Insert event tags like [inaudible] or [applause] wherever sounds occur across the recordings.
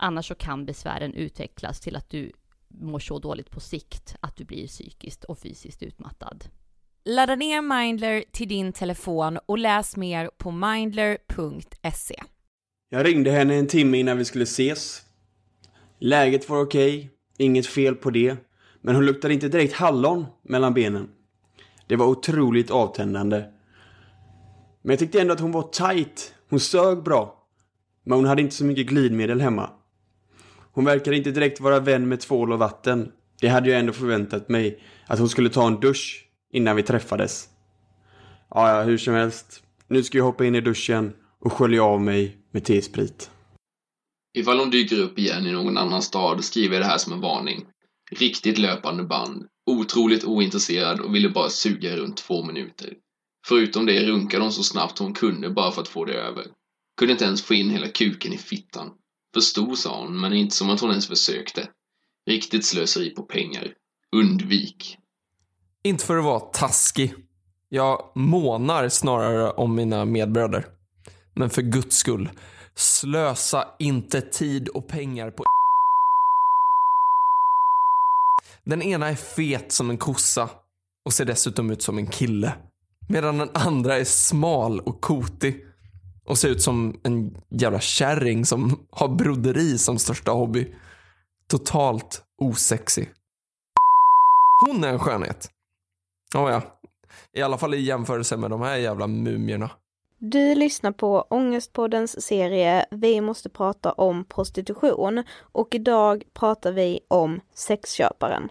Annars så kan besvären utvecklas till att du mår så dåligt på sikt att du blir psykiskt och fysiskt utmattad. Ladda ner Mindler till din telefon och läs mer på mindler.se. Jag ringde henne en timme innan vi skulle ses. Läget var okej, inget fel på det. Men hon luktade inte direkt hallon mellan benen. Det var otroligt avtändande. Men jag tyckte ändå att hon var tight. Hon sög bra. Men hon hade inte så mycket glidmedel hemma. Hon verkade inte direkt vara vän med tvål och vatten. Det hade jag ändå förväntat mig. Att hon skulle ta en dusch innan vi träffades. Ja, ja, hur som helst. Nu ska jag hoppa in i duschen och skölja av mig med T-sprit. Ifall hon dyker upp igen i någon annan stad skriver jag det här som en varning. Riktigt löpande band. Otroligt ointresserad och ville bara suga runt två minuter. Förutom det runkade hon så snabbt hon kunde bara för att få det över. Kunde inte ens få in hela kuken i fittan. För stor sa hon, men inte som att hon ens försökte. Riktigt slöseri på pengar. Undvik. Inte för att vara taskig. Jag månar snarare om mina medbröder. Men för guds skull, slösa inte tid och pengar på Den ena är fet som en kossa och ser dessutom ut som en kille. Medan den andra är smal och kotig och ser ut som en jävla kärring som [laughs] har broderi som största hobby. Totalt osexig. Hon är en skönhet. Oh ja, i alla fall i jämförelse med de här jävla mumierna. Du lyssnar på Ångestpoddens serie Vi måste prata om prostitution och idag pratar vi om sexköparen.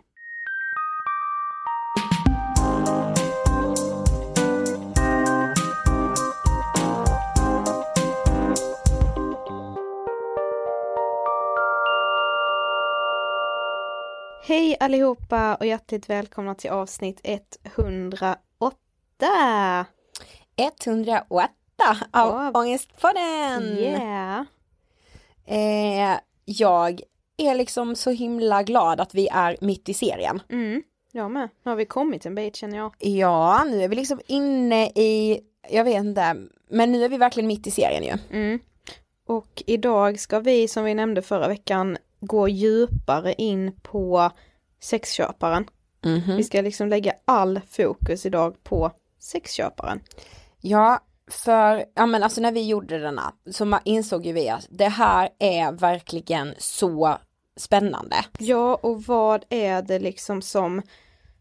Hej allihopa och hjärtligt välkomna till avsnitt 108! 108 av wow. Ångestpodden! Yeah! Eh, jag är liksom så himla glad att vi är mitt i serien. Mm, jag med. Nu har vi kommit en bit känner jag. Ja, nu är vi liksom inne i, jag vet inte, men nu är vi verkligen mitt i serien ju. Mm. Och idag ska vi, som vi nämnde förra veckan, gå djupare in på sexköparen. Mm -hmm. Vi ska liksom lägga all fokus idag på sexköparen. Ja, för ja men alltså när vi gjorde denna så insåg ju vi att det här är verkligen så spännande. Ja och vad är det liksom som,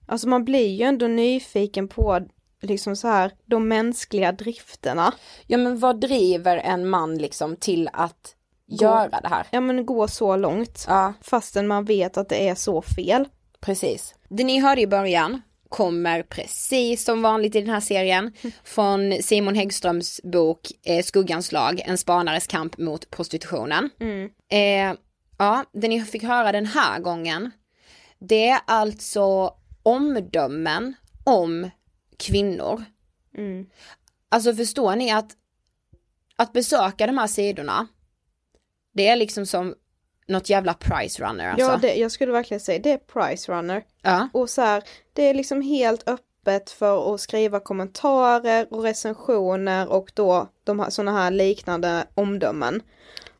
alltså man blir ju ändå nyfiken på liksom så här de mänskliga drifterna. Ja men vad driver en man liksom till att göra det här? Ja men gå så långt. Ja. Fastän man vet att det är så fel. Precis. Det ni hörde i början kommer precis som vanligt i den här serien [laughs] från Simon Häggströms bok eh, Skuggans lag, en spanares kamp mot prostitutionen. Mm. Eh, ja, det ni fick höra den här gången, det är alltså omdömen om kvinnor. Mm. Alltså förstår ni att, att besöka de här sidorna, det är liksom som något jävla price runner alltså. Ja, det, jag skulle verkligen säga det är price runner. Ja. Och så här, det är liksom helt öppet för att skriva kommentarer och recensioner och då de här, sådana här liknande omdömen.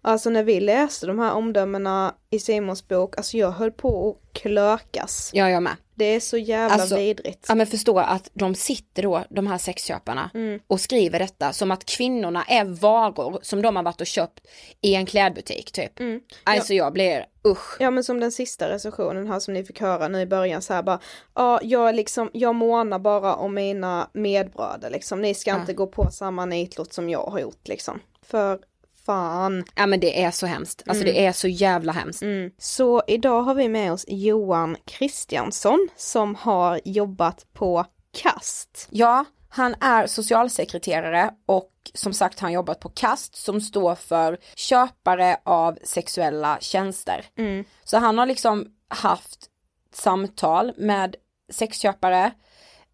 Alltså när vi läste de här omdömena i Simons bok, alltså jag höll på att klökas. Ja, jag med. Det är så jävla alltså, vidrigt. Ja men förstå att de sitter då, de här sexköparna, mm. och skriver detta som att kvinnorna är varor som de har varit och köpt i en klädbutik typ. Mm. Alltså ja. jag blir usch. Ja men som den sista recensionen här som ni fick höra nu i början så här bara, ja jag liksom, jag månar bara om mina medbröder liksom, ni ska ja. inte gå på samma nitlott som jag har gjort liksom. För fan. Ja men det är så hemskt, alltså Mm. det är så jävla hemskt. Mm. Så idag har vi med oss Johan Kristiansson som har jobbat på KAST. Ja, han är socialsekreterare och som sagt har han jobbat på KAST som står för köpare av sexuella tjänster. Mm. Så han har liksom haft samtal med sexköpare.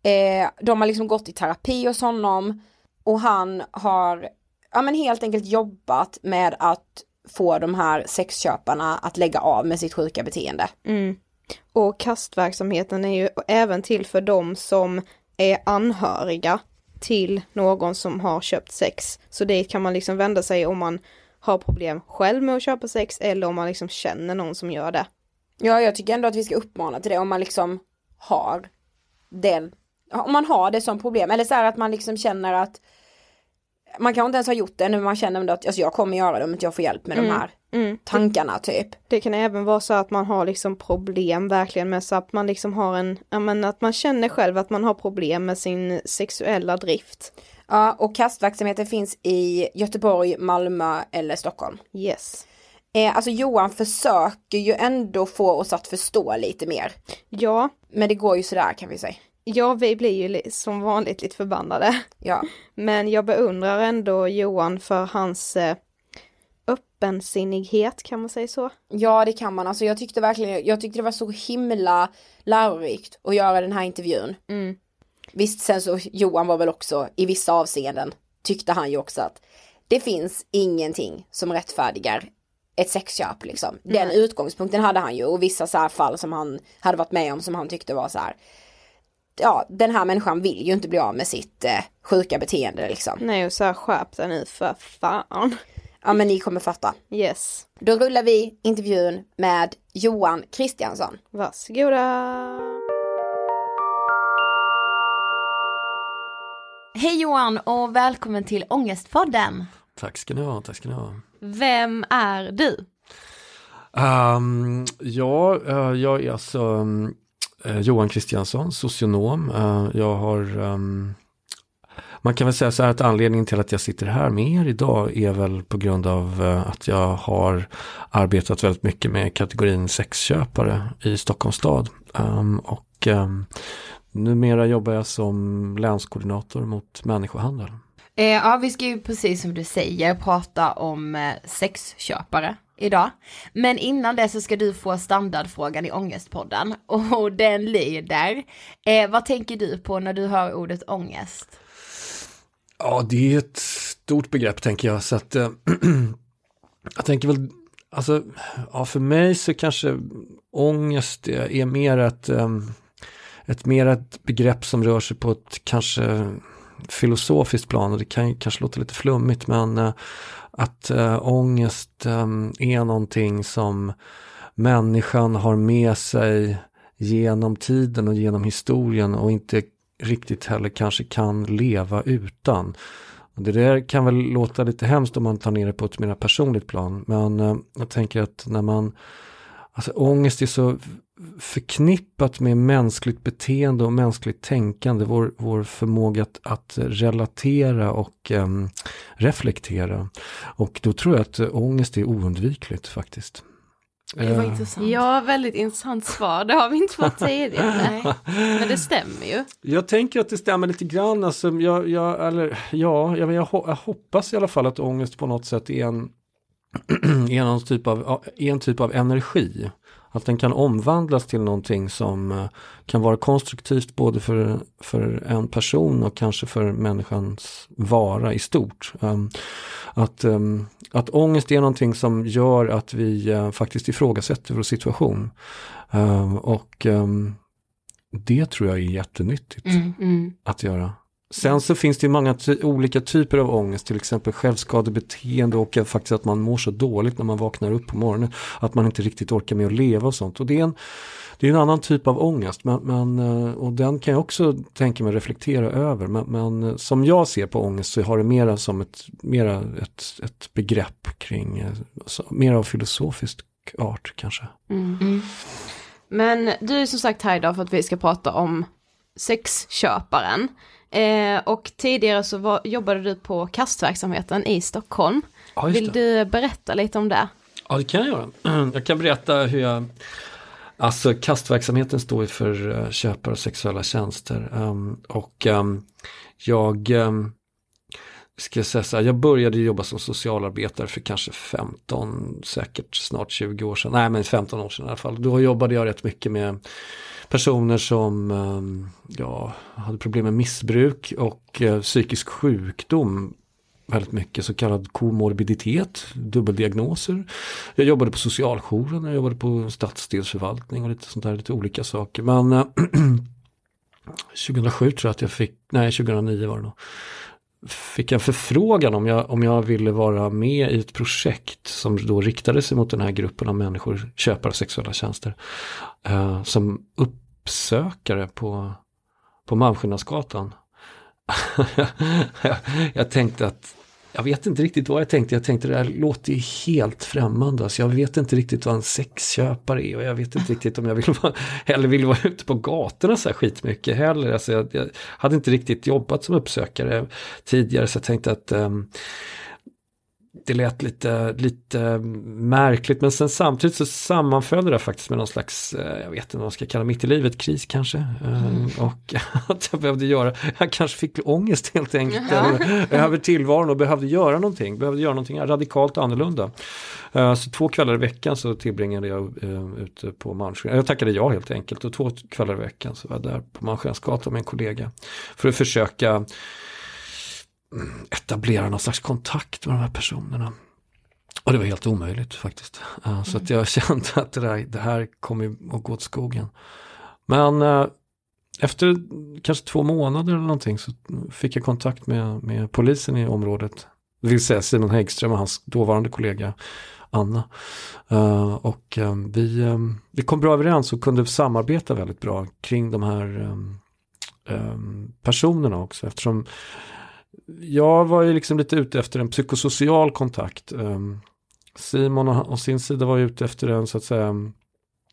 Eh, de har liksom gått i terapi hos honom och han har ja, men helt enkelt jobbat med att få de här sexköparna att lägga av med sitt sjuka beteende. Mm. Och kastverksamheten är ju även till för de som är anhöriga till någon som har köpt sex. Så dit kan man liksom vända sig om man har problem själv med att köpa sex eller om man liksom känner någon som gör det. Ja, jag tycker ändå att vi ska uppmana till det om man liksom har den, om man har det som problem. Eller så här att man liksom känner att man kanske inte ens har gjort det nu, man känner ändå att alltså, jag kommer göra det om inte jag får hjälp med de Mm. här Mm. tankarna typ. Det kan även vara så att man har liksom problem verkligen med så att man liksom har en, ja men att man känner själv att man har problem med sin sexuella drift. Ja, och kastverksamheten finns i Göteborg, Malmö eller Stockholm. Yes. Eh, alltså Johan försöker ju ändå få oss att förstå lite mer. Ja, Men det går ju sådär kan vi säga. Ja vi blir ju som vanligt lite förbannade. Ja. [laughs] Men jag beundrar ändå Johan för hans eh, öppensinnighet, kan man säga så? Ja det kan man, alltså jag tyckte verkligen, jag tyckte det var så himla lärorikt att göra den här intervjun. Mm. Visst sen så Johan var väl också i vissa avseenden tyckte han ju också att det finns ingenting som rättfärdigar ett sexköp liksom. Den Nej. utgångspunkten hade han ju och vissa så här fall som han hade varit med om som han tyckte var så här. Ja, den här människan vill ju inte bli av med sitt eh, sjuka beteende liksom. Nej, och så här skärp dig nu för fan. Ja men ni kommer fatta. Yes. Då rullar vi intervjun med Johan Kristiansson. Varsågoda. Hej Johan och välkommen till Ångestpodden. Tack ska ni ha, tack ska ni ha. Vem är du? Um, ja, eh, jag är alltså um, eh, Eh, Johan Kristiansson, socionom. Eh, jag har, um, man kan väl säga så här att anledningen till att jag sitter här med er idag är väl på grund av eh, att jag har arbetat väldigt mycket med kategorin sexköpare i Stockholms stad. Ehm, och ehm, numera jobbar jag som länskoordinator mot människohandel. Eh, ja, vi ska ju precis som du säger prata om eh, sexköpare idag. Men innan det så ska du få standardfrågan i Ångestpodden [laughs] och den lyder, eh, vad tänker du på när du hör ordet ångest? Ja, det är ett stort begrepp tänker jag. Så att, eh, [clears throat] jag tänker väl, alltså, ja, för mig så kanske ångest är mer ett, eh, ett, mer ett begrepp som rör sig på ett kanske filosofiskt plan och det kan ju kanske låta lite flummigt men eh, att äh, ångest eh, är någonting som människan har med sig genom tiden och genom historien och inte riktigt heller kanske kan leva utan. Och det där kan väl låta lite hemskt om man tar ner det på ett mer personligt plan men jag tänker att när man Alltså ångest är så förknippat med mänskligt beteende och mänskligt tänkande, vår, vår förmåga att, att relatera och em, reflektera. Och då tror jag att eh, ångest är oundvikligt faktiskt. Eh, intressant. Ja, väldigt intressant svar. Det har vi inte fått tidigare. [laughs] Men det stämmer ju. Jag tänker att det stämmer lite grann, alltså, jag, jag, eller, ja, jag, jag hoppas i alla fall att ångest på något sätt är en, [clears throat] är någon typ av, är en typ av energi. Att den kan omvandlas till någonting som eh, kan vara konstruktivt både för, för en person och kanske för människans vara i stort. Um, att, um, att ångest är någonting som gör att vi uh, faktiskt ifrågasätter vår situation. Um, och det tror jag är jättenyttigt Mm, mm. att göra. Sen så finns det ju många ty- olika typer av ångest, till exempel självskadebeteende och faktiskt att man mår så dåligt när man vaknar upp på morgonen. Att man inte riktigt orkar med att leva och sånt. Och det är en, det är en annan typ av ångest men, men, eh, och den kan jag också tänka mig reflektera över. Men, men eh, som jag ser på ångest så har det mera som ett, mera ett, ett begrepp kring, eh, mer av filosofisk art kanske. Mm. Men du är som sagt här idag för att vi ska prata om sexköparen. Eh, och tidigare så var, jobbade du på kastverksamheten i Stockholm. Ja, Vill du berätta lite om det? Ja, det kan jag göra. Jag kan berätta hur jag Alltså kastverksamheten står ju för uh, köpare av sexuella tjänster. Um, och um, jag um, ska jag säga så här, jag började jobba som socialarbetare för kanske 15, säkert snart 20 år sedan. Nej men 15 år sedan i alla fall. Då jobbade jag rätt mycket med personer som ehm, ja, hade problem med missbruk och eh, psykisk sjukdom väldigt mycket så kallad komorbiditet, dubbeldiagnoser. Jag jobbade på socialjouren, jag jobbade på stadsdelsförvaltning och lite sånt där, lite olika saker. Men eh, [clears throat] äh, 2007 tror jag att jag fick, nej 2009 var det nog, fick en förfrågan om jag, om jag ville vara med i ett projekt som då riktade sig mot den här gruppen av människor, köpare av sexuella tjänster, eh, som uppsökare på, på Malmskillnadsgatan jag, [laughs] jag tänkte att jag vet inte riktigt vad jag tänkte. Jag tänkte det här låter ju helt främmande. Alltså jag vet inte riktigt vad en sexköpare är och jag vet inte riktigt om jag vill vara, [laughs] heller vill vara ute på gatorna så här skitmycket heller. Alltså jag, jag hade inte riktigt jobbat som uppsökare tidigare så jag tänkte att um, det lät lite, lite märkligt men sen samtidigt så sammanföll det där faktiskt med någon slags, jag vet inte vad man ska kalla mitt i livet, kris kanske. Mm. Och [laughs] att jag behövde göra, jag kanske fick ångest helt enkelt ja. över tillvaron och behövde göra någonting, behövde göra någonting radikalt annorlunda. Så två kvällar i veckan så tillbringade jag ute på Malmskillnaden, jag tackade ja helt enkelt och två kvällar i veckan så var jag där på Malmskillnadsgatan med en kollega. För att försöka etablera någon slags kontakt med de här personerna. Och det var helt omöjligt faktiskt. Uh, så att jag [laughs] kände att det, där, det här kommer att gå åt skogen. Men uh, efter kanske två månader eller någonting så fick jag kontakt med, med polisen i området. Det vill säga Simon Häggström och hans dåvarande kollega Anna. Uh, och um, vi, um, vi kom bra överens och kunde samarbeta väldigt bra kring de här um, personerna också eftersom jag var ju liksom lite ute efter en psykosocial kontakt. Ehm, Simon och sin sida var ute efter en så att säga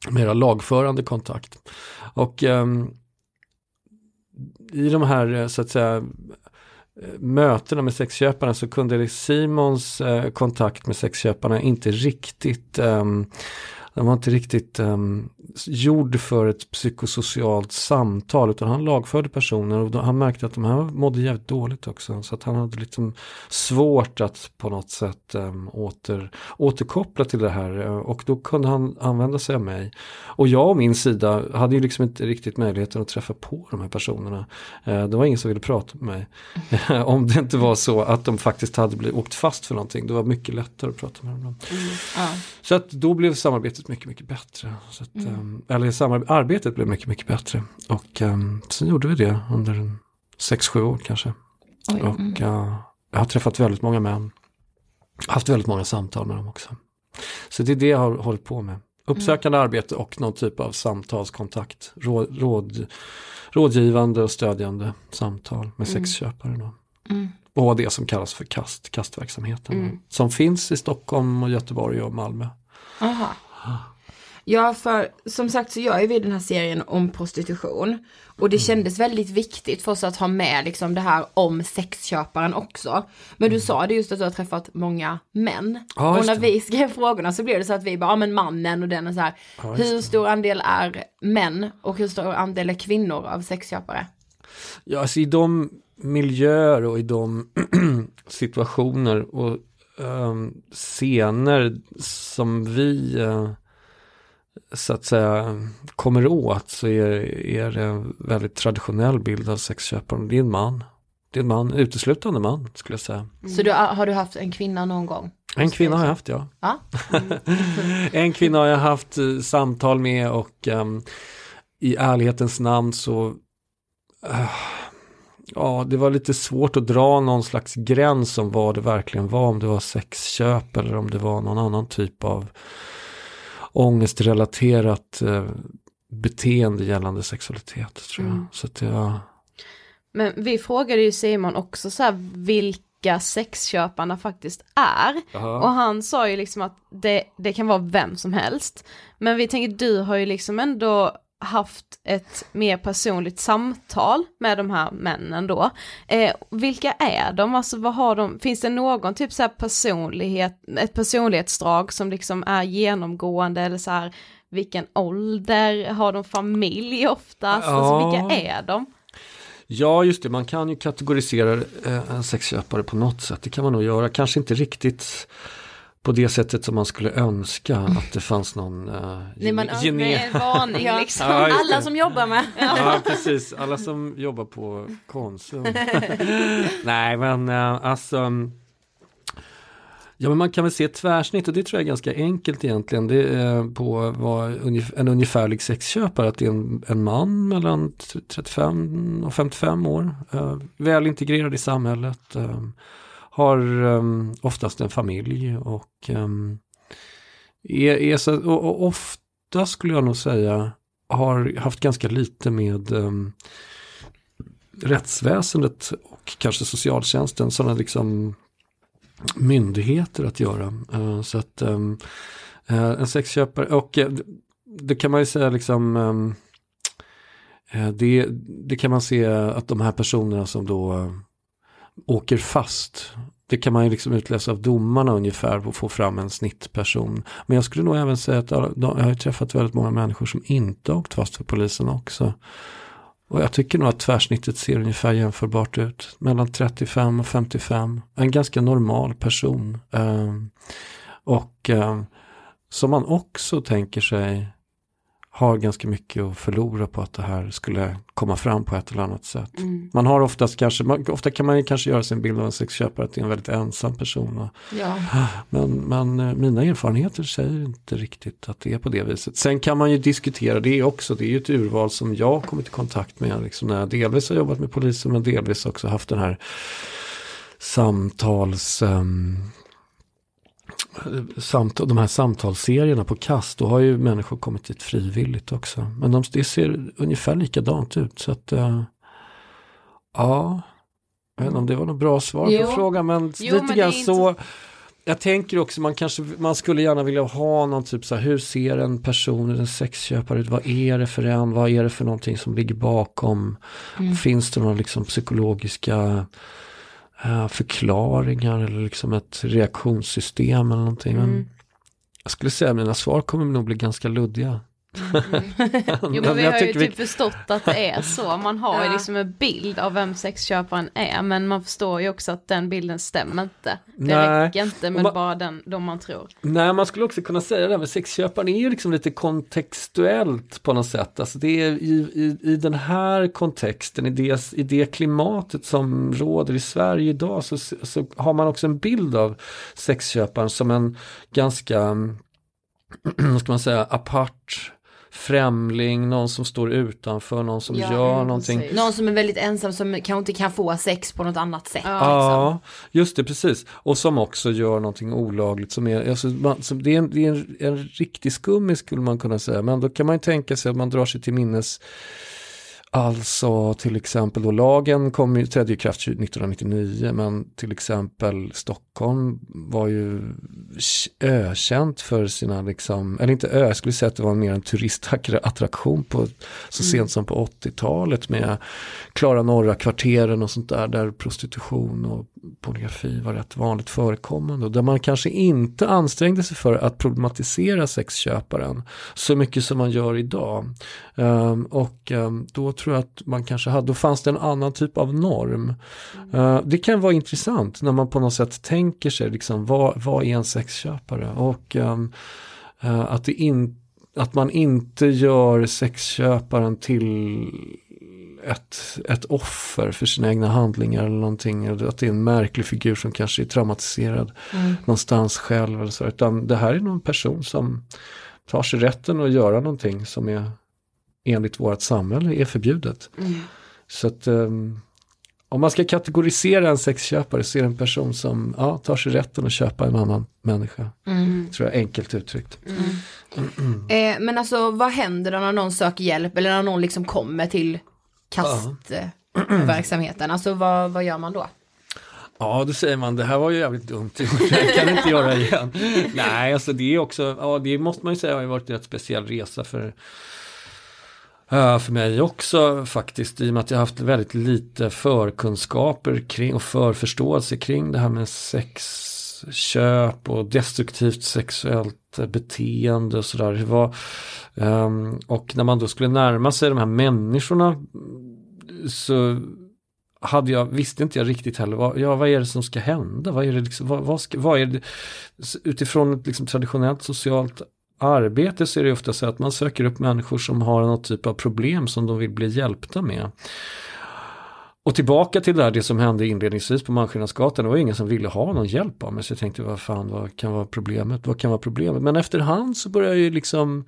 mera lagförande kontakt. Och ehm, i de här eh, så att säga mötena med sexköparna så kunde Simons eh, kontakt med sexköparna inte riktigt ehm, den var inte riktigt um, gjord för ett psykosocialt samtal utan han lagförde personer och han märkte att de här mådde jävligt dåligt också. Så att han hade liksom svårt att på något sätt um, åter, återkoppla till det här och då kunde han använda sig av mig. Och jag och min sida hade ju liksom inte riktigt möjligheten att träffa på de här personerna. Uh, det var ingen som ville prata med mig. [laughs] Om det inte var så att de faktiskt hade blivit, åkt fast för någonting. Det var mycket lättare att prata med dem. Mm. Ja. Så att då blev samarbetet mycket, mycket bättre. Så att, mm. um, eller samarbetet blev mycket, mycket bättre. Och um, sen gjorde vi det under sex sju år kanske. Oj, och mm. uh, jag har träffat väldigt många män. Haft väldigt många samtal med dem också. Så det är det jag har hållit på med. Uppsökande mm. arbete och någon typ av samtalskontakt. Råd, råd, rådgivande och stödjande samtal med mm. sexköpare. Mm. Och det som kallas för KAST, kastverksamheten. Mm. Som finns i Stockholm och Göteborg och Malmö. Aha. Ja, för som sagt så gör ju vi den här serien om prostitution. Och det mm. kändes väldigt viktigt för oss att ha med liksom det här om sexköparen också. Men du mm. sa det just att du har träffat många män. Ja, och när vi skrev frågorna så blev det så att vi bara, ja men mannen och den är så här. Ja, hur stor andel är män och hur stor andel är kvinnor av sexköpare? Ja, alltså i de miljöer och i de [clears throat] situationer och um, scener som vi uh, så att säga kommer åt så är, är det en väldigt traditionell bild av sexköparen. Det är en man. Det är en man, uteslutande man skulle jag säga. Mm. Så du, har du haft en kvinna någon gång? En kvinna har jag haft ja. ja? Mm. [laughs] en kvinna har jag haft uh, samtal med och um, i ärlighetens namn så uh, Ja, det var lite svårt att dra någon slags gräns om vad det verkligen var. Om det var sexköp eller om det var någon annan typ av ångestrelaterat eh, beteende gällande sexualitet. tror jag. Mm. Så att jag... Men vi frågade ju Simon också så här vilka sexköparna faktiskt är. Aha. Och han sa ju liksom att det, det kan vara vem som helst. Men vi tänker du har ju liksom ändå haft ett mer personligt samtal med de här männen då. Eh, vilka är de? Alltså vad har de, finns det någon typ så här personlighet, ett personlighetsdrag som liksom är genomgående eller så här vilken ålder, har de familj oftast, Ja. alltså vilka är de? Ja, just det. Man kan ju kategorisera eh, en sexköpare på något sätt. Det kan man nog göra. Kanske inte riktigt på det sättet som man skulle önska att det fanns någon uh, Nej, man gene- [laughs] varning liksom. Ja, Alla som jobbar med. Ja, precis. Alla som jobbar på Konsum. [laughs] Nej, men eh, alltså. Ja, men man kan väl se ett tvärsnitt och det tror jag är ganska enkelt egentligen. Det är på vad en ungefärlig sexköpare, att det är en, en man mellan t- 35 och 55 år. Eh, väl integrerad i samhället. eh, har um, oftast en familj och um, är, är så, och, och ofta skulle jag nog säga har haft ganska lite med um, rättsväsendet och kanske socialtjänsten, sådana liksom myndigheter att göra. Uh, så att um, uh, en sexköpare, och uh, det kan man ju säga liksom um, det, det kan man se att de här personerna som då åker fast det kan man ju liksom utläsa av domarna ungefär och få fram en snittperson. Men jag skulle nog även säga att jag har träffat väldigt många människor som inte har åkt fast för polisen också. Och jag tycker nog att tvärsnittet ser ungefär jämförbart ut. Mellan 35 och 55. En ganska normal person. Ehm, och ehm, som man också tänker sig har ganska mycket att förlora på att det här skulle komma fram på ett eller annat sätt. Mm. Man har oftast kanske, man, ofta kan man ju kanske göra sig en bild av en sexköpare att det är en väldigt ensam person. Och, Ja. men, men eh, mina erfarenheter säger inte riktigt att det är på det viset. Sen kan man ju diskutera det också. Det är ju ett urval som jag har kommit i kontakt med. Liksom när jag delvis har jobbat med polisen men delvis också haft den här samtals... ehm, samt, de här samtalsserierna på kast. Då har ju människor kommit dit frivilligt också. Men de, det ser ungefär likadant ut. Så att... eh, ja... Jag vet inte om det var något bra svar Jo. på frågan men Jo, lite men grann inte- så. Jag tänker också man kanske man skulle gärna vilja ha någon typ så här hur ser en person, en sexköpare ut, vad är det för en, vad är det för någonting som ligger bakom, Mm. finns det några liksom psykologiska förklaringar eller liksom ett reaktionssystem eller någonting. Men Mm. jag skulle säga att mina svar kommer nog bli ganska luddiga. Jo men vi har ju tycker vi- typ förstått att det är så, man har ju liksom en bild av vem sexköparen är, men man förstår ju också att den bilden stämmer inte. Det Nej. räcker inte med man- bara den, de man tror. Nej, man skulle också kunna säga det med sexköparen är ju liksom lite kontextuellt på något sätt. Alltså det är i, i, i den här kontexten, i det, i det klimatet som råder i Sverige idag så, så har man också en bild av sexköparen som en ganska, [clears throat] vad ska man säga, apart främling, någon som står utanför, någon som Ja, gör mm, någonting. Någon som är väldigt ensam som kanske inte kan få sex på något annat sätt. liksom. Ja, just det, precis. Och som också gör någonting olagligt. Som är, alltså, man, som, det är, en, det är en, en riktig skummis skulle man kunna säga. Men då kan man ju tänka sig att man drar sig till minnes Alltså till exempel då lagen kom ju, trädde i kraft 1999 men till exempel Stockholm var ju ökänt för sina liksom, eller inte ö, jag skulle säga att det var mer en turistattraktion på så Mm. sent som på 80-talet med Klara norra kvarteren och sånt där där prostitution och pornografi var rätt vanligt förekommande och där man kanske inte ansträngde sig för att problematisera sexköparen så mycket som man gör idag. Ehm, och ehm, då tror jag att man kanske hade, då fanns det en annan typ av norm. Eh, det kan vara intressant när man på något sätt tänker sig liksom vad, vad är en sexköpare och ehm, eh, att, det in, att man inte gör sexköparen till ett, ett offer för sina egna handlingar eller någonting. eller Att det är en märklig figur som kanske är traumatiserad Mm. någonstans själv. Eller så. Utan det här är någon person som tar sig rätten att göra någonting som är enligt vårt samhälle är förbjudet. Mm. Så att ehm, om man ska kategorisera en sexköpare så är det en person som ja, tar sig rätten att köpa en annan människa. Mm. Tror jag enkelt uttryckt. Eh, men alltså vad händer då när någon söker hjälp eller när någon liksom kommer till kastverksamheten? Alltså vad, vad gör man då? Ja, då säger man det här var ju jävligt dumt, det kan inte göra igen. [laughs] Nej, alltså det är också, ja det måste man ju säga har ju varit en rätt speciell resa för Eh, för mig också faktiskt i och med att jag haft väldigt lite förkunskaper kring och förförståelse kring det här med sexköp och destruktivt sexuellt eh, beteende och sådär. Um, och när man då skulle närma sig de här människorna mm, så hade jag, visste inte jag riktigt heller, vad, ja, vad är det som ska hända? Vad är det, liksom, vad, vad, ska, vad är det utifrån ett liksom, traditionellt socialt arbete så är det ofta så att man söker upp människor som har något typ av problem som de vill bli hjälpta med. Och tillbaka till det här, det som hände inledningsvis på Malmskillnadsgatan, det var ingen som ville ha någon hjälp av mig. Så jag tänkte, vad fan, vad kan vara problemet? Vad kan vara problemet? Men efterhand så började jag ju liksom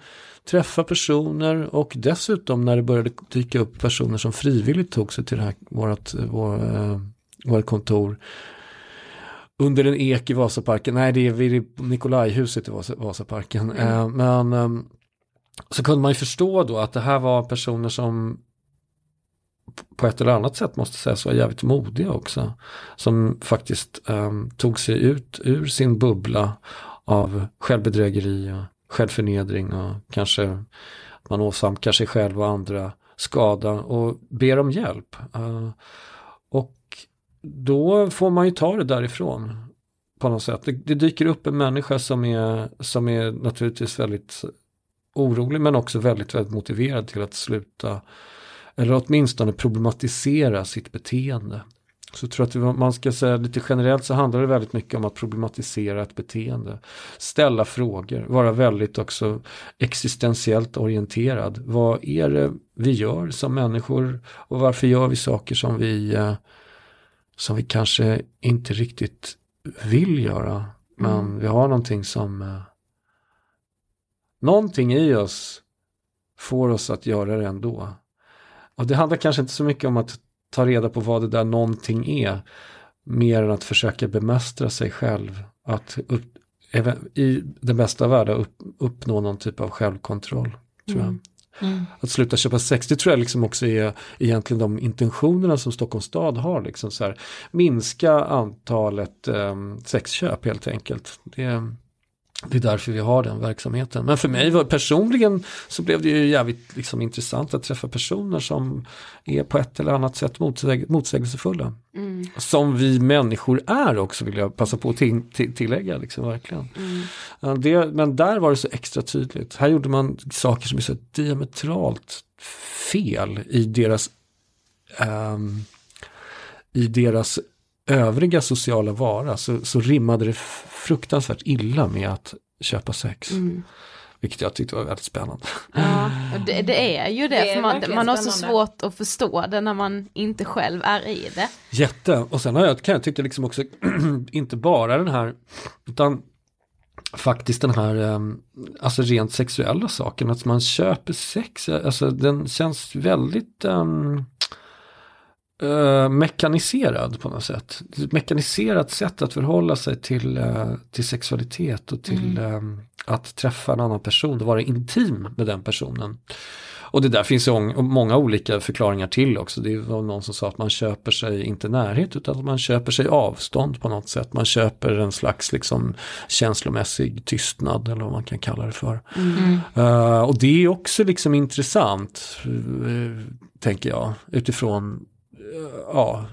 träffa personer och dessutom när det började dyka upp personer som frivilligt tog sig till det här, vårat, vår, eh, vårt kontor under en ek i Vasaparken, nej det är vid Nikolajhuset i Vasaparken. Mm. Eh, men eh, så kunde man ju förstå då att det här var personer som på ett eller annat sätt måste sägas vara jävligt modiga också. Som faktiskt eh, tog sig ut ur sin bubbla av självbedrägeri och självförnedring och kanske man åsamkar sig själv och andra skada och ber om hjälp. Uh, och då får man ju ta det därifrån på något sätt. Det, det, dyker upp en människa som är, som är naturligtvis väldigt orolig men också väldigt, väldigt motiverad till att sluta eller åtminstone problematisera sitt beteende. Så jag tror att man ska säga lite generellt så handlar det väldigt mycket om att problematisera ett beteende. Ställa frågor, vara väldigt också existentiellt orienterad. Vad är det vi gör som människor och varför gör vi saker som vi eh, som vi kanske inte riktigt vill göra. Men mm. vi har någonting som eh, någonting i oss får oss att göra det ändå. Och det handlar kanske inte så mycket om att ta reda på vad det där någonting är. Mer än att försöka bemästra sig själv. Att upp, i den bästa världen upp, uppnå någon typ av självkontroll. Tror jag. Mm. Att sluta köpa sex, det tror jag liksom också är egentligen de intentionerna som Stockholms stad har. Liksom så här, minska antalet um, sexköp helt enkelt. Det, det är därför vi har den verksamheten. Men för mig var, personligen så blev det ju jävligt liksom, intressant att träffa personer som är på ett eller annat sätt motsäg, motsägelsefulla. Mm. Som vi människor är också vill jag passa på att till, till, tillägga. Liksom, verkligen. Mm. Det, men där var det så extra tydligt. Här gjorde man saker som är så diametralt fel i deras um, i deras övriga sociala vara så, så rimmade det fruktansvärt illa med att köpa sex. Mm. Vilket jag tyckte var väldigt spännande. Ja, det, det är ju det, det för man, man har så svårt att förstå det när man inte själv är i det. Jätte, och sen har jag, kan jag tycka liksom också, [clears throat] inte bara den här, utan faktiskt den här, ehm, alltså rent sexuella saken, att man köper sex, alltså den känns väldigt um, uh, mekaniserad på något sätt. Ett mekaniserat sätt att förhålla sig till, uh, till sexualitet och till mm. um, att träffa en annan person och vara intim med den personen. Och det där finns många olika förklaringar till också. Det var någon som sa att man köper sig inte närhet utan att man köper sig avstånd på något sätt. Man köper en slags liksom känslomässig tystnad eller vad man kan kalla det för. Mm. Uh, och det är också liksom intressant, uh, tänker jag, utifrån ja,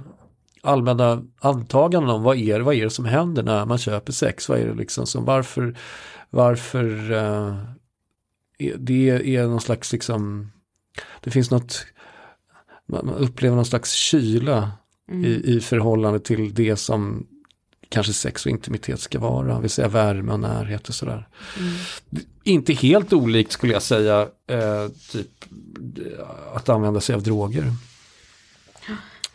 allmänna antaganden om vad är, vad är det som händer när man köper sex. Vad är det liksom som varför, varför uh, det är någon slags liksom, det finns något, man upplever någon slags kyla mm. i, i förhållande till det som kanske sex och intimitet ska vara, det vill säga värme och närhet och sådär. Mm. Inte helt olikt skulle jag säga, eh, typ att använda sig av droger.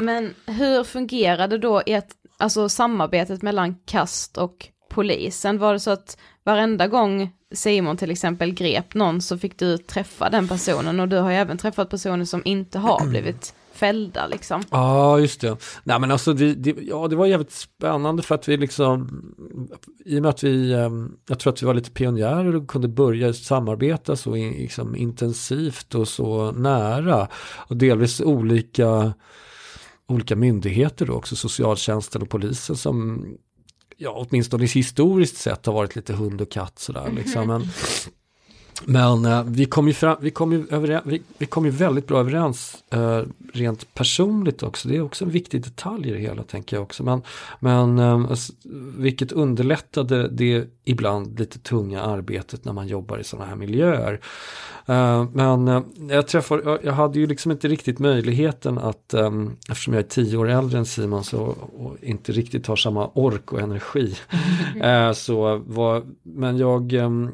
Men hur fungerade då ert, alltså samarbetet mellan kast och polisen? Var det så att varenda gång Simon till exempel grep någon så fick du träffa den personen och du har ju även träffat personer som inte har [clears throat] blivit fällda liksom. Ja, just det. Nej men alltså det, det, ja, det var jävligt spännande för att vi liksom, i och med att vi, ehm, jag tror att vi var lite pionjärer och kunde börja samarbeta så liksom, intensivt och så nära och delvis olika olika myndigheter då också, socialtjänsten och polisen som ja, åtminstone historiskt sett har varit lite hund och katt sådär liksom. Men, men eh, vi kom ju, fram, vi kom ju, överens, vi, vi kom ju väldigt bra överens eh, rent personligt också. Det är också en viktig detalj i det hela tänker jag också. Men, men eh, vilket underlättade det ibland lite tunga arbetet när man jobbar i sådana här miljöer. Eh, men eh, jag träffade, jag, jag hade ju liksom inte riktigt möjligheten att, eh, eftersom jag är tio år äldre än Simon så, och inte riktigt har samma ork och energi. [laughs] eh, så var, men jag ehm,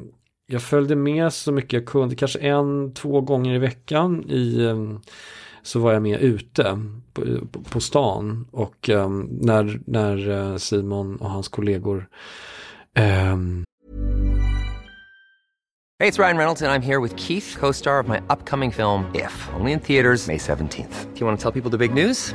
jag följde med så mycket jag kunde, kanske en, två gånger i veckan i, ehm, så var jag med ute på, på stan och um, när, när eh, Simon och hans kollegor um... det är Ryan Reynolds and I'm here with Keith, co-star of my upcoming film If, only in theaters May 17th. Do you want to tell people the big news?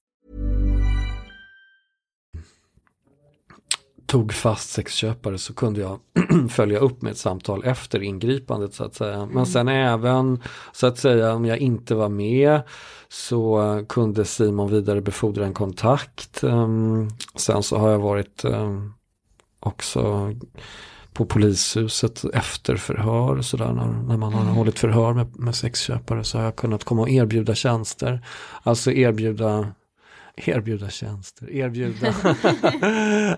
Tog fast sexköpare så kunde jag [clears throat] följa upp med ett samtal efter ingripandet så att säga. Men Mm. sen även så att säga om jag inte var med så kunde Simon vidarebefordra en kontakt. Um, sen så har jag varit um, också på polishuset efter förhör och sådär när, när man har Mm. hållit förhör med, med sexköpare så har jag kunnat komma och erbjuda tjänster. Alltså erbjuda Erbjuda tjänster, erbjuda.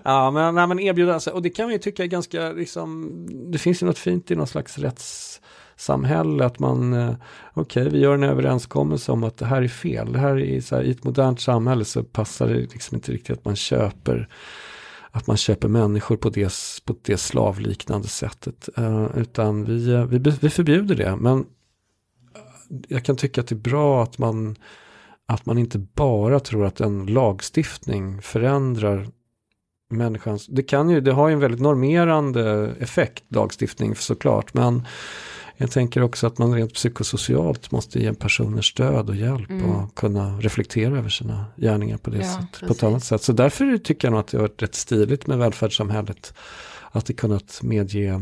[laughs] ja men, nej, men erbjuda, alltså, och det kan man ju tycka är ganska, liksom, det finns ju något fint i någon slags rättssamhälle att man, eh, okej vi gör en överenskommelse om att det här är fel. Det här är så här, i ett modernt samhälle så passar det liksom inte riktigt att man köper att man köper människor på det, på det slavliknande sättet. Eh, utan vi, eh, vi, vi förbjuder det. Men jag kan tycka att det är bra att man att man inte bara tror att en lagstiftning förändrar människans, det kan ju, det har ju en väldigt normerande effekt lagstiftning såklart, men jag tänker också att man rent psykosocialt måste ge personer stöd och hjälp Mm. och kunna reflektera över sina gärningar på det Ja, sättet, på ett annat sätt. Så därför tycker jag nog att det har varit rätt stiligt med välfärdssamhället. Att det kunnat medge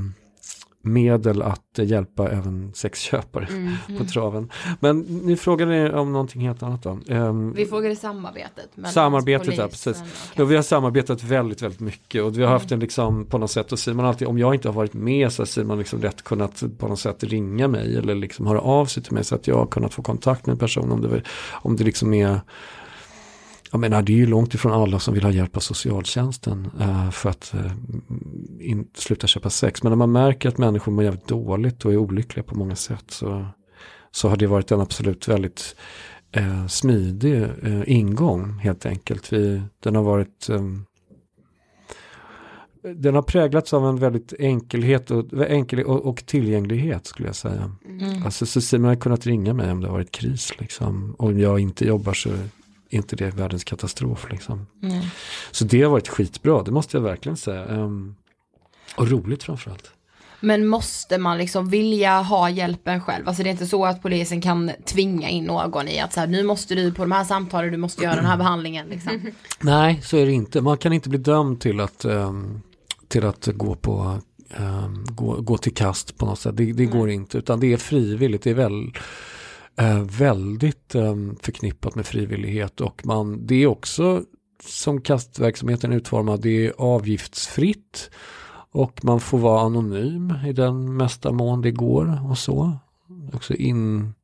medel att hjälpa även sexköpare Mm. [laughs] på traven. Men ni frågade om någonting helt annat då. Ehm, Vi frågade samarbetet. Samarbetet, ja precis. Ja, vi har samarbetat väldigt, väldigt mycket och vi har haft en liksom på något sätt och Simon alltid, om jag inte har varit med så har Simon liksom lätt kunnat på något sätt ringa mig eller liksom höra av sig till mig så att jag har kunnat få kontakt med en person om det, om det liksom är jag menar, det är ju långt ifrån alla som vill ha hjälp av socialtjänsten eh, för att eh, in, sluta köpa sex. Men när man märker att människor mår jävligt dåligt och är olyckliga på många sätt så, så har det varit en absolut väldigt eh, smidig eh, ingång helt enkelt. Vi, den har varit ehm, den har präglats av en väldigt enkelhet och, enkel och, och tillgänglighet skulle jag säga. Mm. Alltså så Simon har kunnat ringa mig om det har varit kris liksom. Om jag inte jobbar så inte det världens katastrof liksom. Mm. Så det har varit skitbra, det måste jag verkligen säga. Ehm, och roligt framförallt. Men måste man liksom vilja ha hjälpen själv? Alltså det är inte så att polisen kan tvinga in någon i att så här, nu måste du på de här samtalen, du måste göra den här behandlingen liksom. [laughs] Nej, så är det inte. Man kan inte bli dömd till att, ehm, till att gå, på, ehm, gå, gå till kast på något sätt. Det, det går inte, utan det är frivilligt. Det är väl väldigt eh, förknippat med frivillighet och man, det är också som kastverksamheten är utformad, det är avgiftsfritt och man får vara anonym i den mesta mån det går och så. Också in,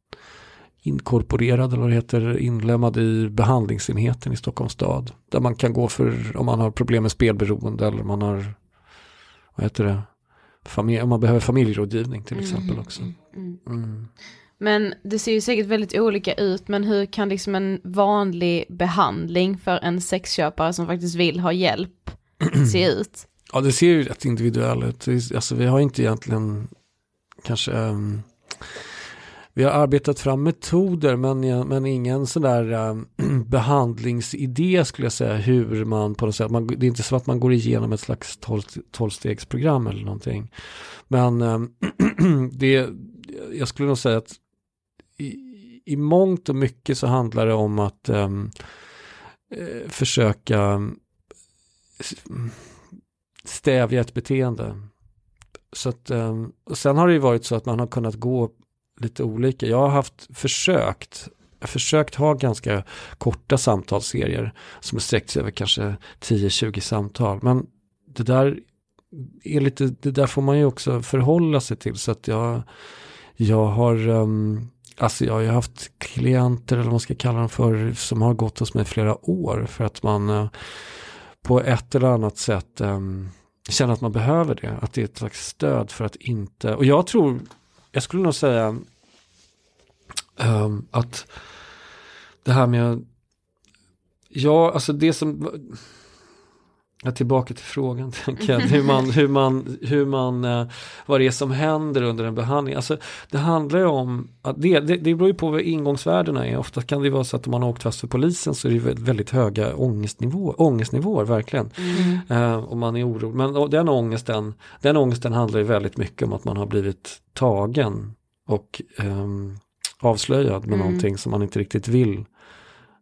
inkorporerad eller vad det heter, inlämnad i behandlingsenheten i Stockholms stad. Där man kan gå för om man har problem med spelberoende eller man har, vad heter det, om man behöver familjerådgivning till exempel Mm, också. mm. Men det ser ju säkert väldigt olika ut, men hur kan liksom en vanlig behandling för en sexköpare som faktiskt vill ha hjälp [clears throat] se ut? Ja, det ser ju rätt individuellt ut. Alltså, vi har inte egentligen kanske ehm, vi har arbetat fram metoder men, men ingen sån där ehm, [clears throat] behandlingsidé skulle jag säga hur man på något sätt, man, det är inte så att man går igenom ett slags tolv- tolvstegsprogram eller någonting. Men ehm, [clears throat] det, jag skulle nog säga att i, i mångt och mycket så handlar det om att ehm, eh, försöka ehm, stävja ett beteende. Så att, eh, och sen har det ju varit så att man har kunnat gå lite olika. Jag har haft försökt, jag försökt ha ganska korta samtalsserier som är sträckt sig över kanske 10-20 samtal. Men det där är lite, det där får man ju också förhålla sig till. Så att jag, jag har, um, alltså jag har ju haft klienter eller vad man ska kalla dem för, som har gått hos mig flera år för att man eh, på ett eller annat sätt um, känner att man behöver det. Att det är ett slags stöd för att inte, och jag tror, jag skulle nog säga um, att det här med, ja alltså det som, Ja, tillbaka till frågan [laughs] tänker jag, hur man, hur man, hur man, eh, vad det är som händer under en behandling. Alltså det handlar ju om, att det, det, det beror ju på vad ingångsvärdena är. Ofta kan det vara så att om man har åkt fast för polisen så är det väldigt, höga ångestnivåer, ångestnivåer verkligen. Mm. Eh, och man är orolig. Men den ångesten, den ångesten handlar ju väldigt mycket om att man har blivit tagen och ehm, avslöjad med Mm. någonting som man inte riktigt vill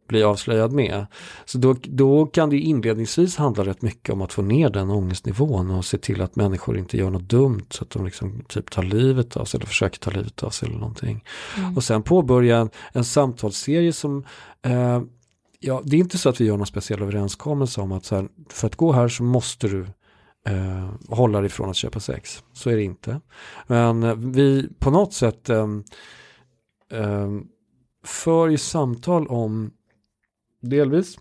bli avslöjad med. Så då, då kan det inledningsvis handla rätt mycket om att få ner den ångestnivån och se till att människor inte gör något dumt så att de liksom typ tar livet av sig eller försöker ta livet av sig eller någonting. Mm. Och sen påbörja en, en samtalsserie som eh, Ja, det är inte så att vi gör någon speciell överenskommelse om att så här, för att gå här så måste du eh, hålla dig från att köpa sex. Så är det inte. Men eh, vi på något sätt eh, eh, för ju samtal om delvis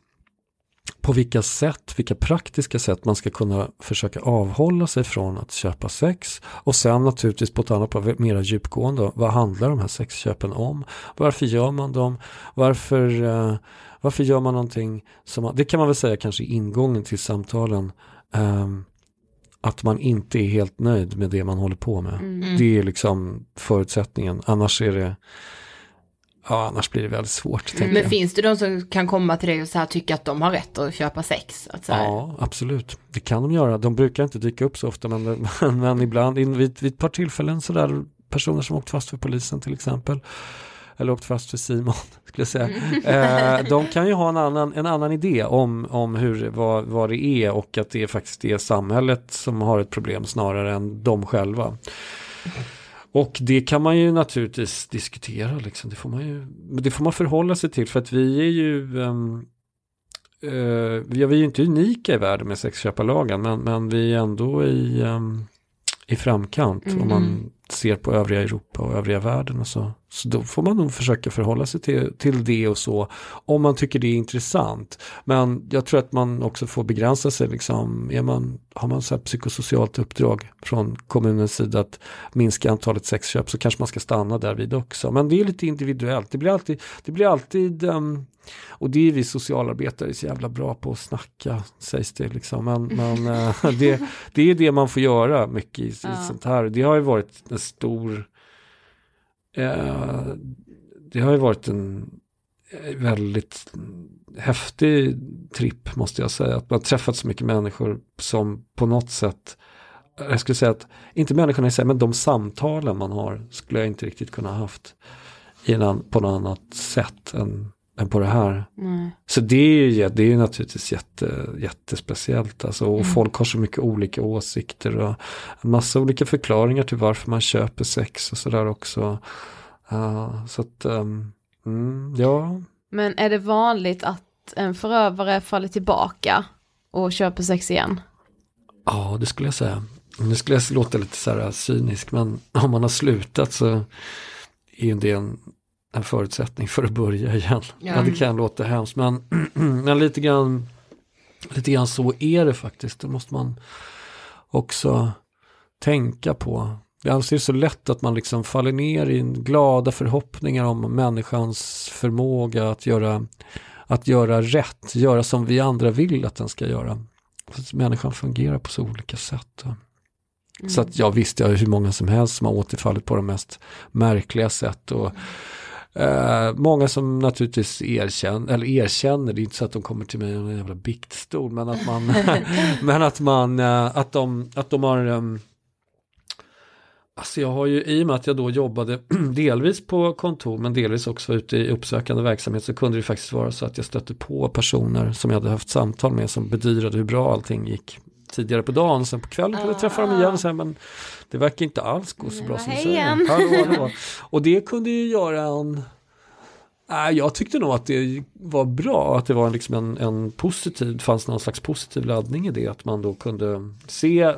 på vilka sätt, vilka praktiska sätt man ska kunna försöka avhålla sig från att köpa sex. Och sen naturligtvis på ett annat mera djupgående, vad handlar de här sexköpen om? Varför gör man dem? Varför, eh, varför gör man någonting som, det kan man väl säga kanske ingången till samtalen, ehm, att man inte är helt nöjd med det man håller på med. Mm. Det är liksom förutsättningen, annars är det Ja, annars blir det väldigt svårt. tänker Men finns det de som kan komma till dig och så här tycka att de har rätt att köpa sex? Att så Ja, absolut. Det kan de göra. De brukar inte dyka upp så ofta, men, men, men ibland vid, vid ett par tillfällen sådär, personer som åkt fast för polisen till exempel, eller åkt fast för Simon, [laughs] skulle jag säga. Eh, de kan ju ha en annan, en annan idé om, om hur, vad, vad det är och att det faktiskt är samhället som har ett problem snarare än de själva. Och det kan man ju naturligtvis diskutera, liksom. det, får man ju, det får man förhålla sig till för att vi är ju um, uh, vi är ju inte unika i världen med sexköparlagen men, men vi är ändå i, um, i framkant om man mm-hmm ser på övriga Europa och övriga världen och så. Så då får man nog försöka förhålla sig till, till det och så om man tycker det är intressant. Men jag tror att man också får begränsa sig liksom, är man, har man så här psykosocialt uppdrag från kommunens sida att minska antalet sexköp så kanske man ska stanna där vid också. Men det är lite individuellt, det blir alltid, det blir alltid ehm, och det är vi socialarbetare så jävla bra på att snacka, sägs det liksom. Men, men eh, [laughs] det, det är det man får göra mycket i, i Ja. sånt här. Det har ju varit en stor, eh, det har ju varit en väldigt häftig tripp måste jag säga. Att man träffat så mycket människor som på något sätt, jag skulle säga att, inte människorna i sig, men de samtalen man har skulle jag inte riktigt kunna haft innan på något annat sätt än, än på det här. Nej. Så det är ju det är naturligtvis jätte, jättespeciellt. Alltså, och Mm. folk har så mycket olika åsikter och en massa olika förklaringar till varför man köper sex och sådär också. Uh, så att, um, mm, ja. Men är det vanligt att en förövare faller tillbaka och köper sex igen? Ja, det skulle jag säga. Nu skulle jag låta lite så här cynisk, men om man har slutat så är det en, en förutsättning för att börja igen. Ja. det kan låta hemskt, men, [clears throat] men lite, grann, lite grann så är det faktiskt. Det måste man också tänka på. Det är så lätt att man liksom faller ner i glada förhoppningar om människans förmåga att göra, att göra rätt, göra som vi andra vill att den ska göra. Så människan fungerar på så olika sätt. Mm. Så att jag visste jag hur många som helst som har återfallit på de mest märkliga sätt. Och, eh, många som naturligtvis erkänner, eller erkänner, det är inte så att de kommer till mig med en jävla biktstol, men att man, [laughs] men att man, eh, att de, att de har um, Alltså jag har ju, i och med att jag då jobbade [clears throat] delvis på kontor men delvis också ute i uppsökande verksamhet så kunde det faktiskt vara så att jag stötte på personer som jag hade haft samtal med som bedyrade hur bra allting gick tidigare på dagen. Sen på kvällen kunde jag träffa dem igen och säga men det verkar inte alls gå så bra som du säger. Hallå, hallå. Och det kunde ju göra en Nej, jag tyckte nog att det var bra, att det var liksom en, en positiv, fanns någon slags positiv laddning i det, att man då kunde se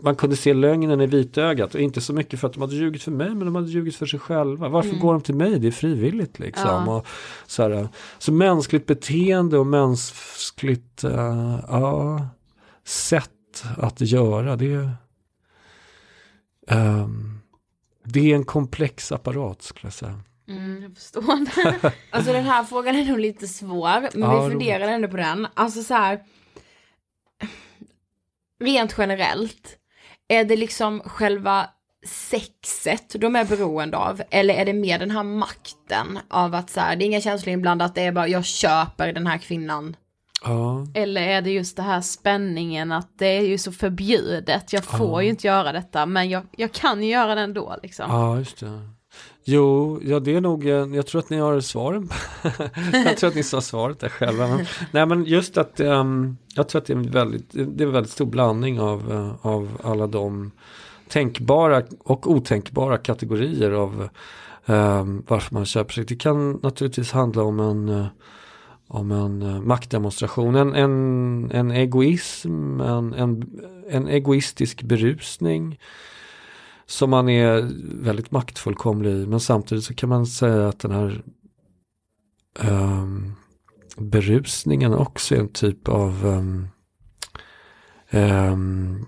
man kunde se lögnen i vitögat och inte så mycket för att de hade ljugit för mig men de hade ljugit för sig själva. Varför mm. går de till mig? Det är frivilligt liksom. Ja. Och så, här, så mänskligt beteende och mänskligt uh, ja, sätt att göra det. Um, det är en komplex apparat skulle jag säga. Mm, jag förstår [laughs] alltså den här frågan är nog lite svår, men ja, vi funderar ändå på den. Alltså så här, rent generellt, är det liksom själva sexet de är beroende av? Eller är det mer den här makten av att så här, det är inga känslor inblandat, det är bara jag köper den här kvinnan. Ja. Eller är det just det här spänningen att det är ju så förbjudet, jag får ja. ju inte göra detta men jag, jag kan ju göra det ändå liksom. Ja, just det. Jo, ja det är nog, jag tror att ni har svaren. [laughs] jag tror att ni sa svaret där själva. Men, nej men just att um, jag tror att det är, en väldigt, det är en väldigt stor blandning av, uh, av alla de tänkbara och otänkbara kategorier av um, varför man köper sig. Det kan naturligtvis handla om en uh, om en eh, maktdemonstration, en, en, en egoism, en, en, en egoistisk berusning som man är väldigt maktfullkomlig i. Men samtidigt så kan man säga att den här um, berusningen också är en typ av um, um,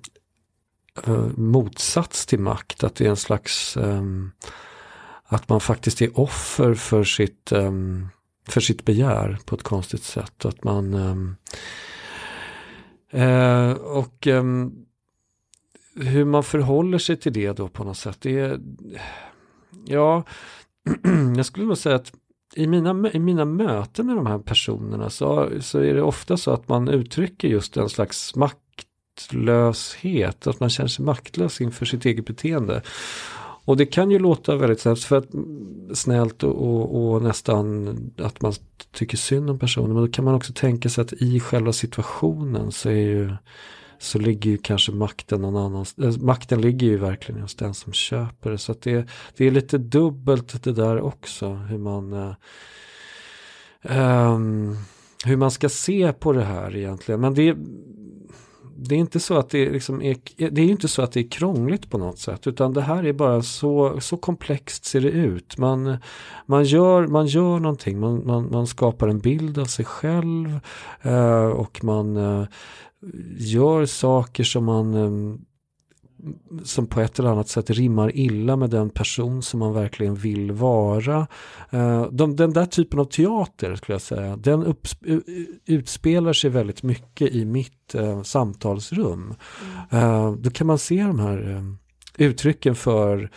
motsats till makt. Att det är en slags att man faktiskt är offer för sitt, för sitt begär på ett konstigt sätt. Att man ehm, Eh, och ehm, hur man förhåller sig till det då på något sätt. Det är, ja, [clears throat] jag skulle nog säga att i mina, i mina möten med de här personerna så, så är det ofta så att man uttrycker just en slags maktlöshet, att man känner sig maktlös inför sitt eget beteende. Och det kan ju låta väldigt snällt, för att, snällt och, och, och, nästan att man tycker synd om personen. Men då kan man också tänka sig att i själva situationen så är ju så ligger ju kanske makten någon annanstans. Äh, eh, makten ligger ju verkligen hos den som köper det. Så att det, det är lite dubbelt det där också. Hur man, uh, um, hur man ska se på det här egentligen. Men det, det är inte så att det, liksom är, det är inte så att det är krångligt på något sätt utan det här är bara så, så komplext ser det ut. Man, man, gör, man gör någonting, man, man, man skapar en bild av sig själv eh, och man eh, gör saker som man eh, som på ett eller annat sätt rimmar illa med den person som man verkligen vill vara. Eh, de, den där typen av teater skulle jag säga, den upp, utspelar sig väldigt mycket i mitt uh, samtalsrum. Mm. Uh, då kan man se de här uh, uttrycken för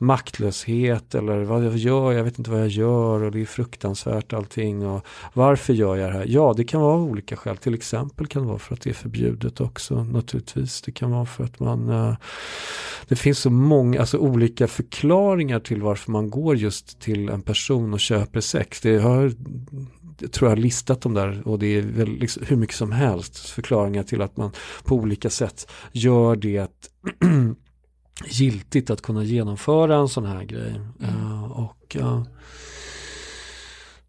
maktlöshet eller vad jag gör, jag vet inte vad jag gör och det är fruktansvärt allting och varför gör jag det här? Ja, det kan vara av olika skäl. Till exempel kan det vara för att det är förbjudet också naturligtvis. Det kan vara för att man eh, Det finns så många, alltså olika förklaringar till varför man går just till en person och köper sex. Det har jag tror jag har listat dem där och det är väl liksom hur mycket som helst förklaringar till att man på olika sätt gör det [clears throat] giltigt att kunna genomföra en sån här grej. Mm. Uh, Och uh,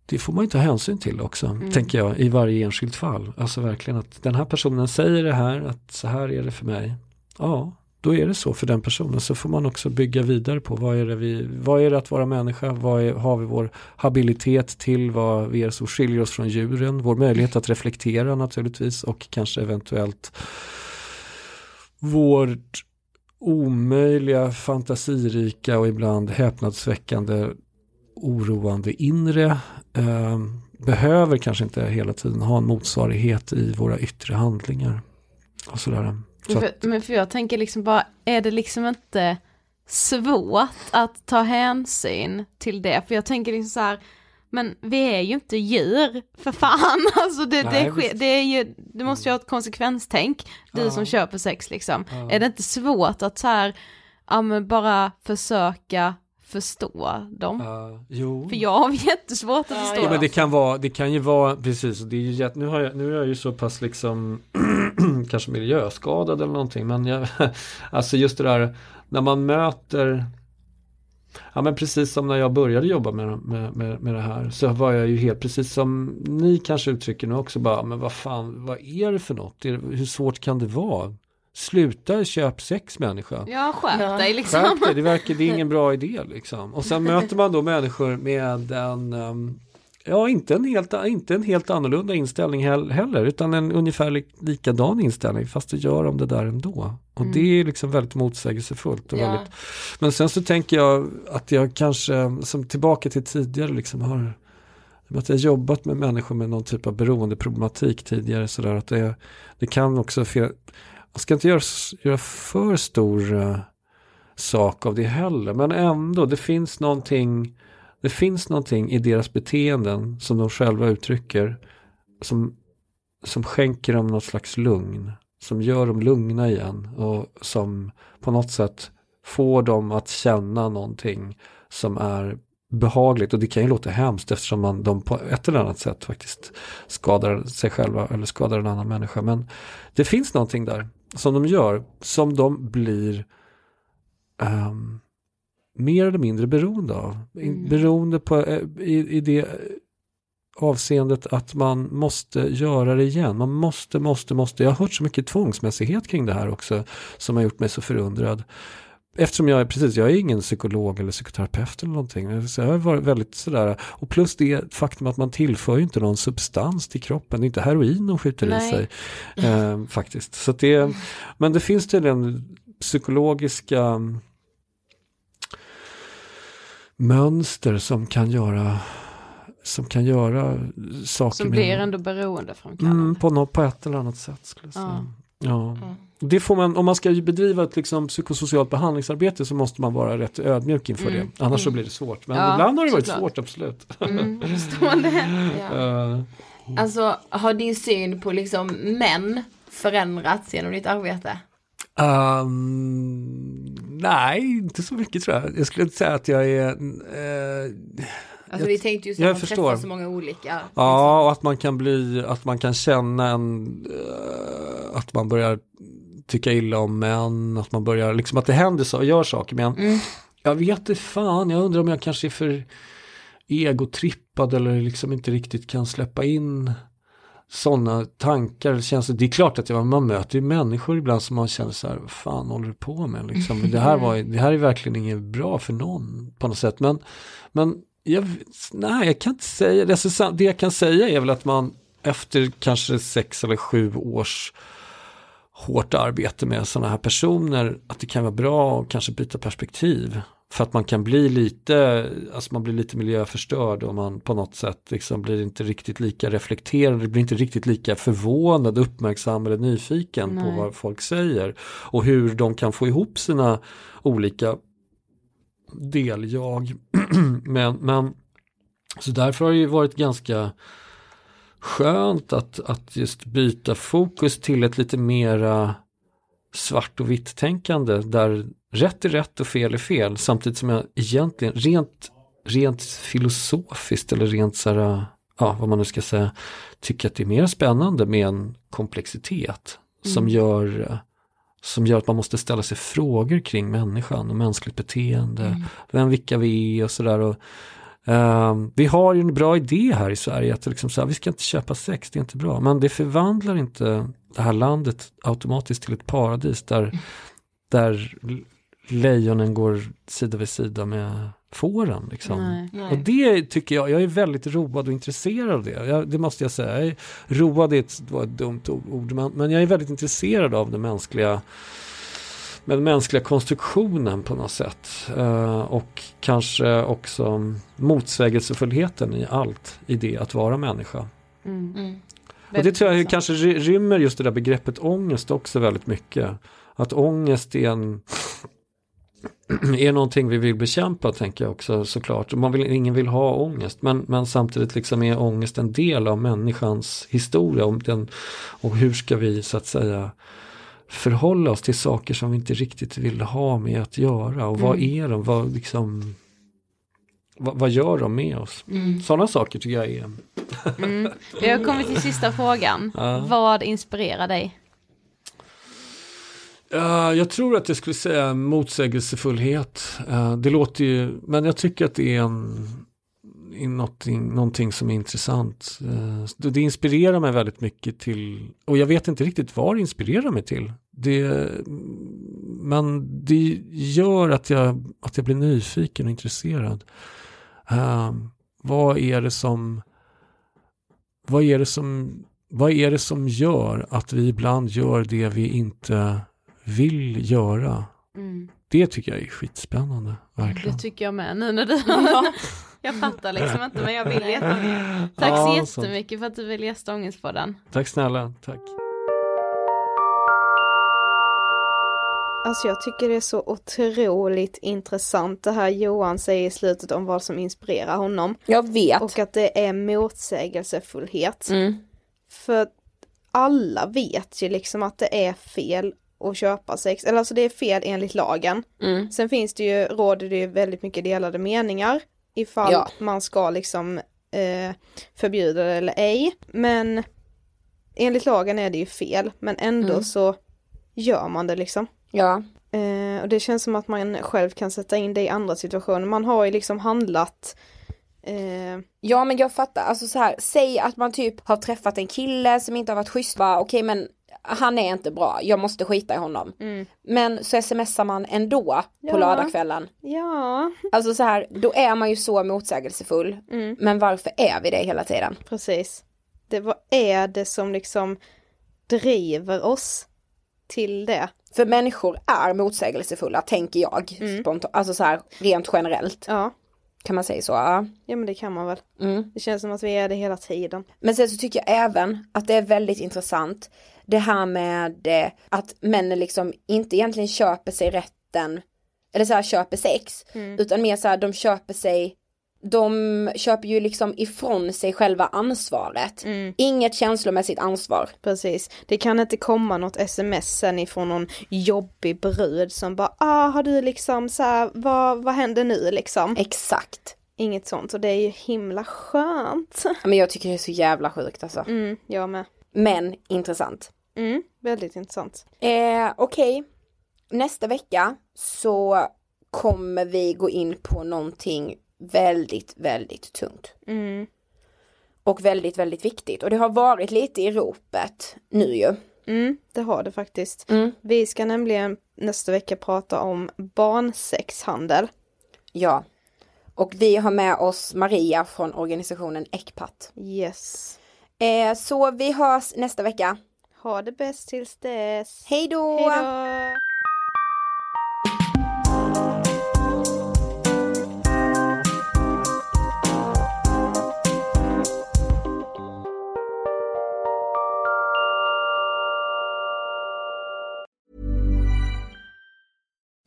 det får man ju ta hänsyn till också, Mm. tänker jag, i varje enskilt fall. Alltså verkligen att den här personen säger det här, att så här är det för mig. Ja, då är det så för den personen. Så får man också bygga vidare på vad är det, vi, vad är det att vara människa, vad är, har vi vår habilitet till, vad vi är som skiljer oss från djuren, vår möjlighet att reflektera naturligtvis och kanske eventuellt vårt omöjliga, fantasirika och ibland häpnadsväckande oroande inre eh, behöver kanske inte hela tiden ha en motsvarighet i våra yttre handlingar. Och sådär. Så att, För, men för jag tänker liksom bara, är det liksom inte svårt att ta hänsyn till det? För jag tänker liksom så här, men vi är ju inte djur, för fan. [laughs] Alltså det, Nej, det, sker, det är ju, du måste ju ha ett konsekvenstänk, du Ja. som köper sex liksom. Ja. Är det inte svårt att så här, ja men bara försöka förstå dem? jo. För jag har [laughs] jättesvårt att förstå men dem. det kan vara, det kan ju vara, precis, det är ju, nu, har jag, nu är jag ju så pass liksom [clears throat] kanske miljöskadad eller någonting, men jag, [laughs] alltså just det där när man möter Ja men precis som när jag började jobba med, med, med, med det här så var jag ju helt precis som ni kanske uttrycker nu också bara men vad fan vad är det för något? Är det, hur svårt kan det vara? Sluta köp sex människa. Ja, skärp dig liksom. Skärp dig, det verkar, det är ingen [laughs] bra idé liksom. Och sen möter man då människor med en, um, ja inte en helt, inte en helt annorlunda inställning hell- heller, utan en ungefär li- likadan inställning, fast då gör de det där ändå. Och Mm. det är liksom väldigt motsägelsefullt. Och Ja. väldigt, men sen så tänker jag att jag kanske, som tillbaka till tidigare, liksom har att jag jobbat med människor med någon typ av beroendeproblematik tidigare sådär att det, det kan också fel, jag ska inte göra, göra för stor eh, sak av det heller men ändå det finns någonting det finns någonting i deras beteenden som de själva uttrycker som, som skänker dem något slags lugn som gör dem lugna igen och som på något sätt får dem att känna någonting som är behagligt och det kan ju låta hemskt eftersom man, de på ett eller annat sätt faktiskt skadar sig själva eller skadar en annan människa. Men det finns någonting där som de gör som de blir um, mer eller mindre beroende av. Mm. Beroende på eh, i, i det avseendet att man måste göra det igen. Man måste, måste, måste. Jag har hört så mycket tvångsmässighet kring det här också som har gjort mig så förundrad. Eftersom jag är, precis, jag är ingen psykolog eller psykoterapeut eller någonting. Så jag har varit väldigt sådär, och plus det faktum att man tillför ju inte någon substans till kroppen. Det är inte heroin de skjuter i Nej. sig. [laughs] Eh, faktiskt. Så det, men det finns tydligen psykologiska mönster som kan göra som kan göra saker Som med- blir ändå beroendeframkallande. Mm, på, något, på ett eller annat sätt skulle jag säga. Ja. Ja. Det får man, om man ska bedriva ett liksom, psykosocialt behandlingsarbete så måste man vara rätt ödmjuk inför Mm. det. Annars så Mm. blir det svårt. Men Ja, ibland har det varit såklart. svårt, absolut. Mm. [laughs] Ja. Eh, Alltså, har din syn på liksom män förändrats genom ditt arbete? ehm, nej, inte så mycket tror jag. Jag skulle inte säga att jag är... eh, Alltså jag, vi tänkte ju så att man förstår. träffar så många olika. Ja, och att man kan bli, att man kan känna en, eh, att man börjar tycka illa om män, att man börjar, liksom att det händer så, gör saker. Men Mm. jag vet inte fan, jag undrar om jag kanske är för egotrippad eller liksom inte riktigt kan släppa in sådana tankar. känslor. det är klart att jag, man möter ju människor ibland som man känner så här, vad fan håller du på med? Liksom, det, här var, det här är verkligen inget bra för någon på något sätt. Men, men jag, nej, jag kan inte säga det. Det jag kan säga är väl att man efter kanske sex eller sju års hårt arbete med sådana här personer, att det kan vara bra att kanske byta perspektiv. För att man kan bli lite, alltså man blir lite miljöförstörd och man på något sätt liksom blir inte riktigt lika reflekterande, blir inte riktigt lika förvånad, uppmärksam eller nyfiken på Nej. vad folk säger. Och hur de kan få ihop sina olika deljag. [clears throat] men, men så därför har det ju varit ganska skönt att, att just byta fokus till ett lite mera svart och vitt tänkande där rätt är rätt och fel är fel samtidigt som jag egentligen rent, rent filosofiskt eller rent så här, ja vad man nu ska säga, tycker att det är mer spännande med en komplexitet som Mm. gör som gör att man måste ställa sig frågor kring människan och mänskligt beteende, Mm. vem vilka vi är och sådär. Och, ehm, vi har ju en bra idé här i Sverige att liksom så här, vi ska inte köpa sex, det är inte bra. Men det förvandlar inte det här landet automatiskt till ett paradis där, där lejonen går sida vid sida med fåren. Liksom. Nej. Nej. Och det tycker jag, jag är väldigt road och intresserad av det. Jag, det måste jag säga. Jag är, road är ett, det var ett dumt ord, men, men jag är väldigt intresserad av den mänskliga med den mänskliga konstruktionen på något sätt. Eh, och kanske också motsägelsefullheten i allt i det att vara människa. Mm. Och det tror jag kanske ry- rymmer just det där begreppet ångest också väldigt mycket. Att ångest är en [clears throat] är någonting vi vill bekämpa tänker jag också såklart. Man vill, ingen vill ha ångest men, men samtidigt liksom är ångest en del av människans historia om den, och hur ska vi så att säga förhålla oss till saker som vi inte riktigt vill ha med att göra och vad Mm. är de, vad liksom vad, vad gör de med oss? Mm. Sådana saker tycker jag är Mm. Vi har kommit till sista frågan. Ja. Vad inspirerar dig? Ja, jag tror att jag skulle säga motsägelsefullhet. Eh, det låter ju, men jag tycker att det är en, någonting, någonting som är intressant. Det, det inspirerar mig väldigt mycket till, och jag vet inte riktigt vad det inspirerar mig till. Det, men det gör att jag, att jag blir nyfiken och intresserad. Vad är det som, vad är det som, vad är det som gör att vi ibland gör det vi inte vill göra? Mm. Det tycker jag är skitspännande, verkligen. Det tycker jag med nu när du Jag fattar liksom inte men jag vill veta mer. Tack Ja, så jättemycket för att du vill gästa Ångestpodden. Tack snälla, tack. Alltså jag tycker det är så otroligt intressant det här Johan säger i slutet om vad som inspirerar honom. Jag vet. Och att det är motsägelsefullhet. Mm. För alla vet ju liksom att det är fel att köpa sex, eller alltså det är fel enligt lagen. Mm. Sen finns det ju, råder det ju väldigt mycket delade meningar ifall Ja. man ska liksom eh, förbjuda det eller ej. Men enligt lagen är det ju fel, men ändå Mm. så gör man det liksom. Ja. Eh, och det känns som att man själv kan sätta in det i andra situationer. Man har ju liksom handlat eh, Ja men jag fattar, alltså så här, säg att man typ har träffat en kille som inte har varit schysst, va? okej men han är inte bra, jag måste skita i honom. Mm. Men så smsar man ändå på Ja. lördagskvällen. Ja. Alltså så här, då är man ju så motsägelsefull. Mm. Men varför är vi det hela tiden? Precis. Det, vad är det som liksom driver oss till det? För människor är motsägelsefulla, tänker jag. Spontant, alltså så här, rent generellt. Ja. Kan man säga så? Ja. Ja men det kan man väl. Mm. Det känns som att vi är det hela tiden. Men sen så tycker jag även att det är väldigt intressant det här med eh, att männen liksom inte egentligen köper sig rätten eller så här köper sex Mm. utan mer så här de köper sig de köper ju liksom ifrån sig själva ansvaret. Inget känslomässigt ansvar. Precis. Det kan inte komma något sms sen ifrån någon jobbig brud som bara ah har du liksom så här, vad, vad händer nu liksom? Exakt. Inget sånt och det är ju himla skönt. Men jag tycker det är så jävla sjukt alltså. Mm, jag med. Men intressant. Mm, väldigt intressant. Eh, Okej, nästa vecka så kommer vi gå in på någonting väldigt, väldigt tungt. Mm. Och väldigt, väldigt viktigt. Och det har varit lite i ropet nu ju. Mm, det har det faktiskt. Mm. Vi ska nämligen nästa vecka prata om barnsexhandel. Ja. Och vi har med oss Maria från organisationen Ecpat. Yes. Eh, så vi hörs nästa vecka. Ha det bäst tills dess. Hej då! Hej då!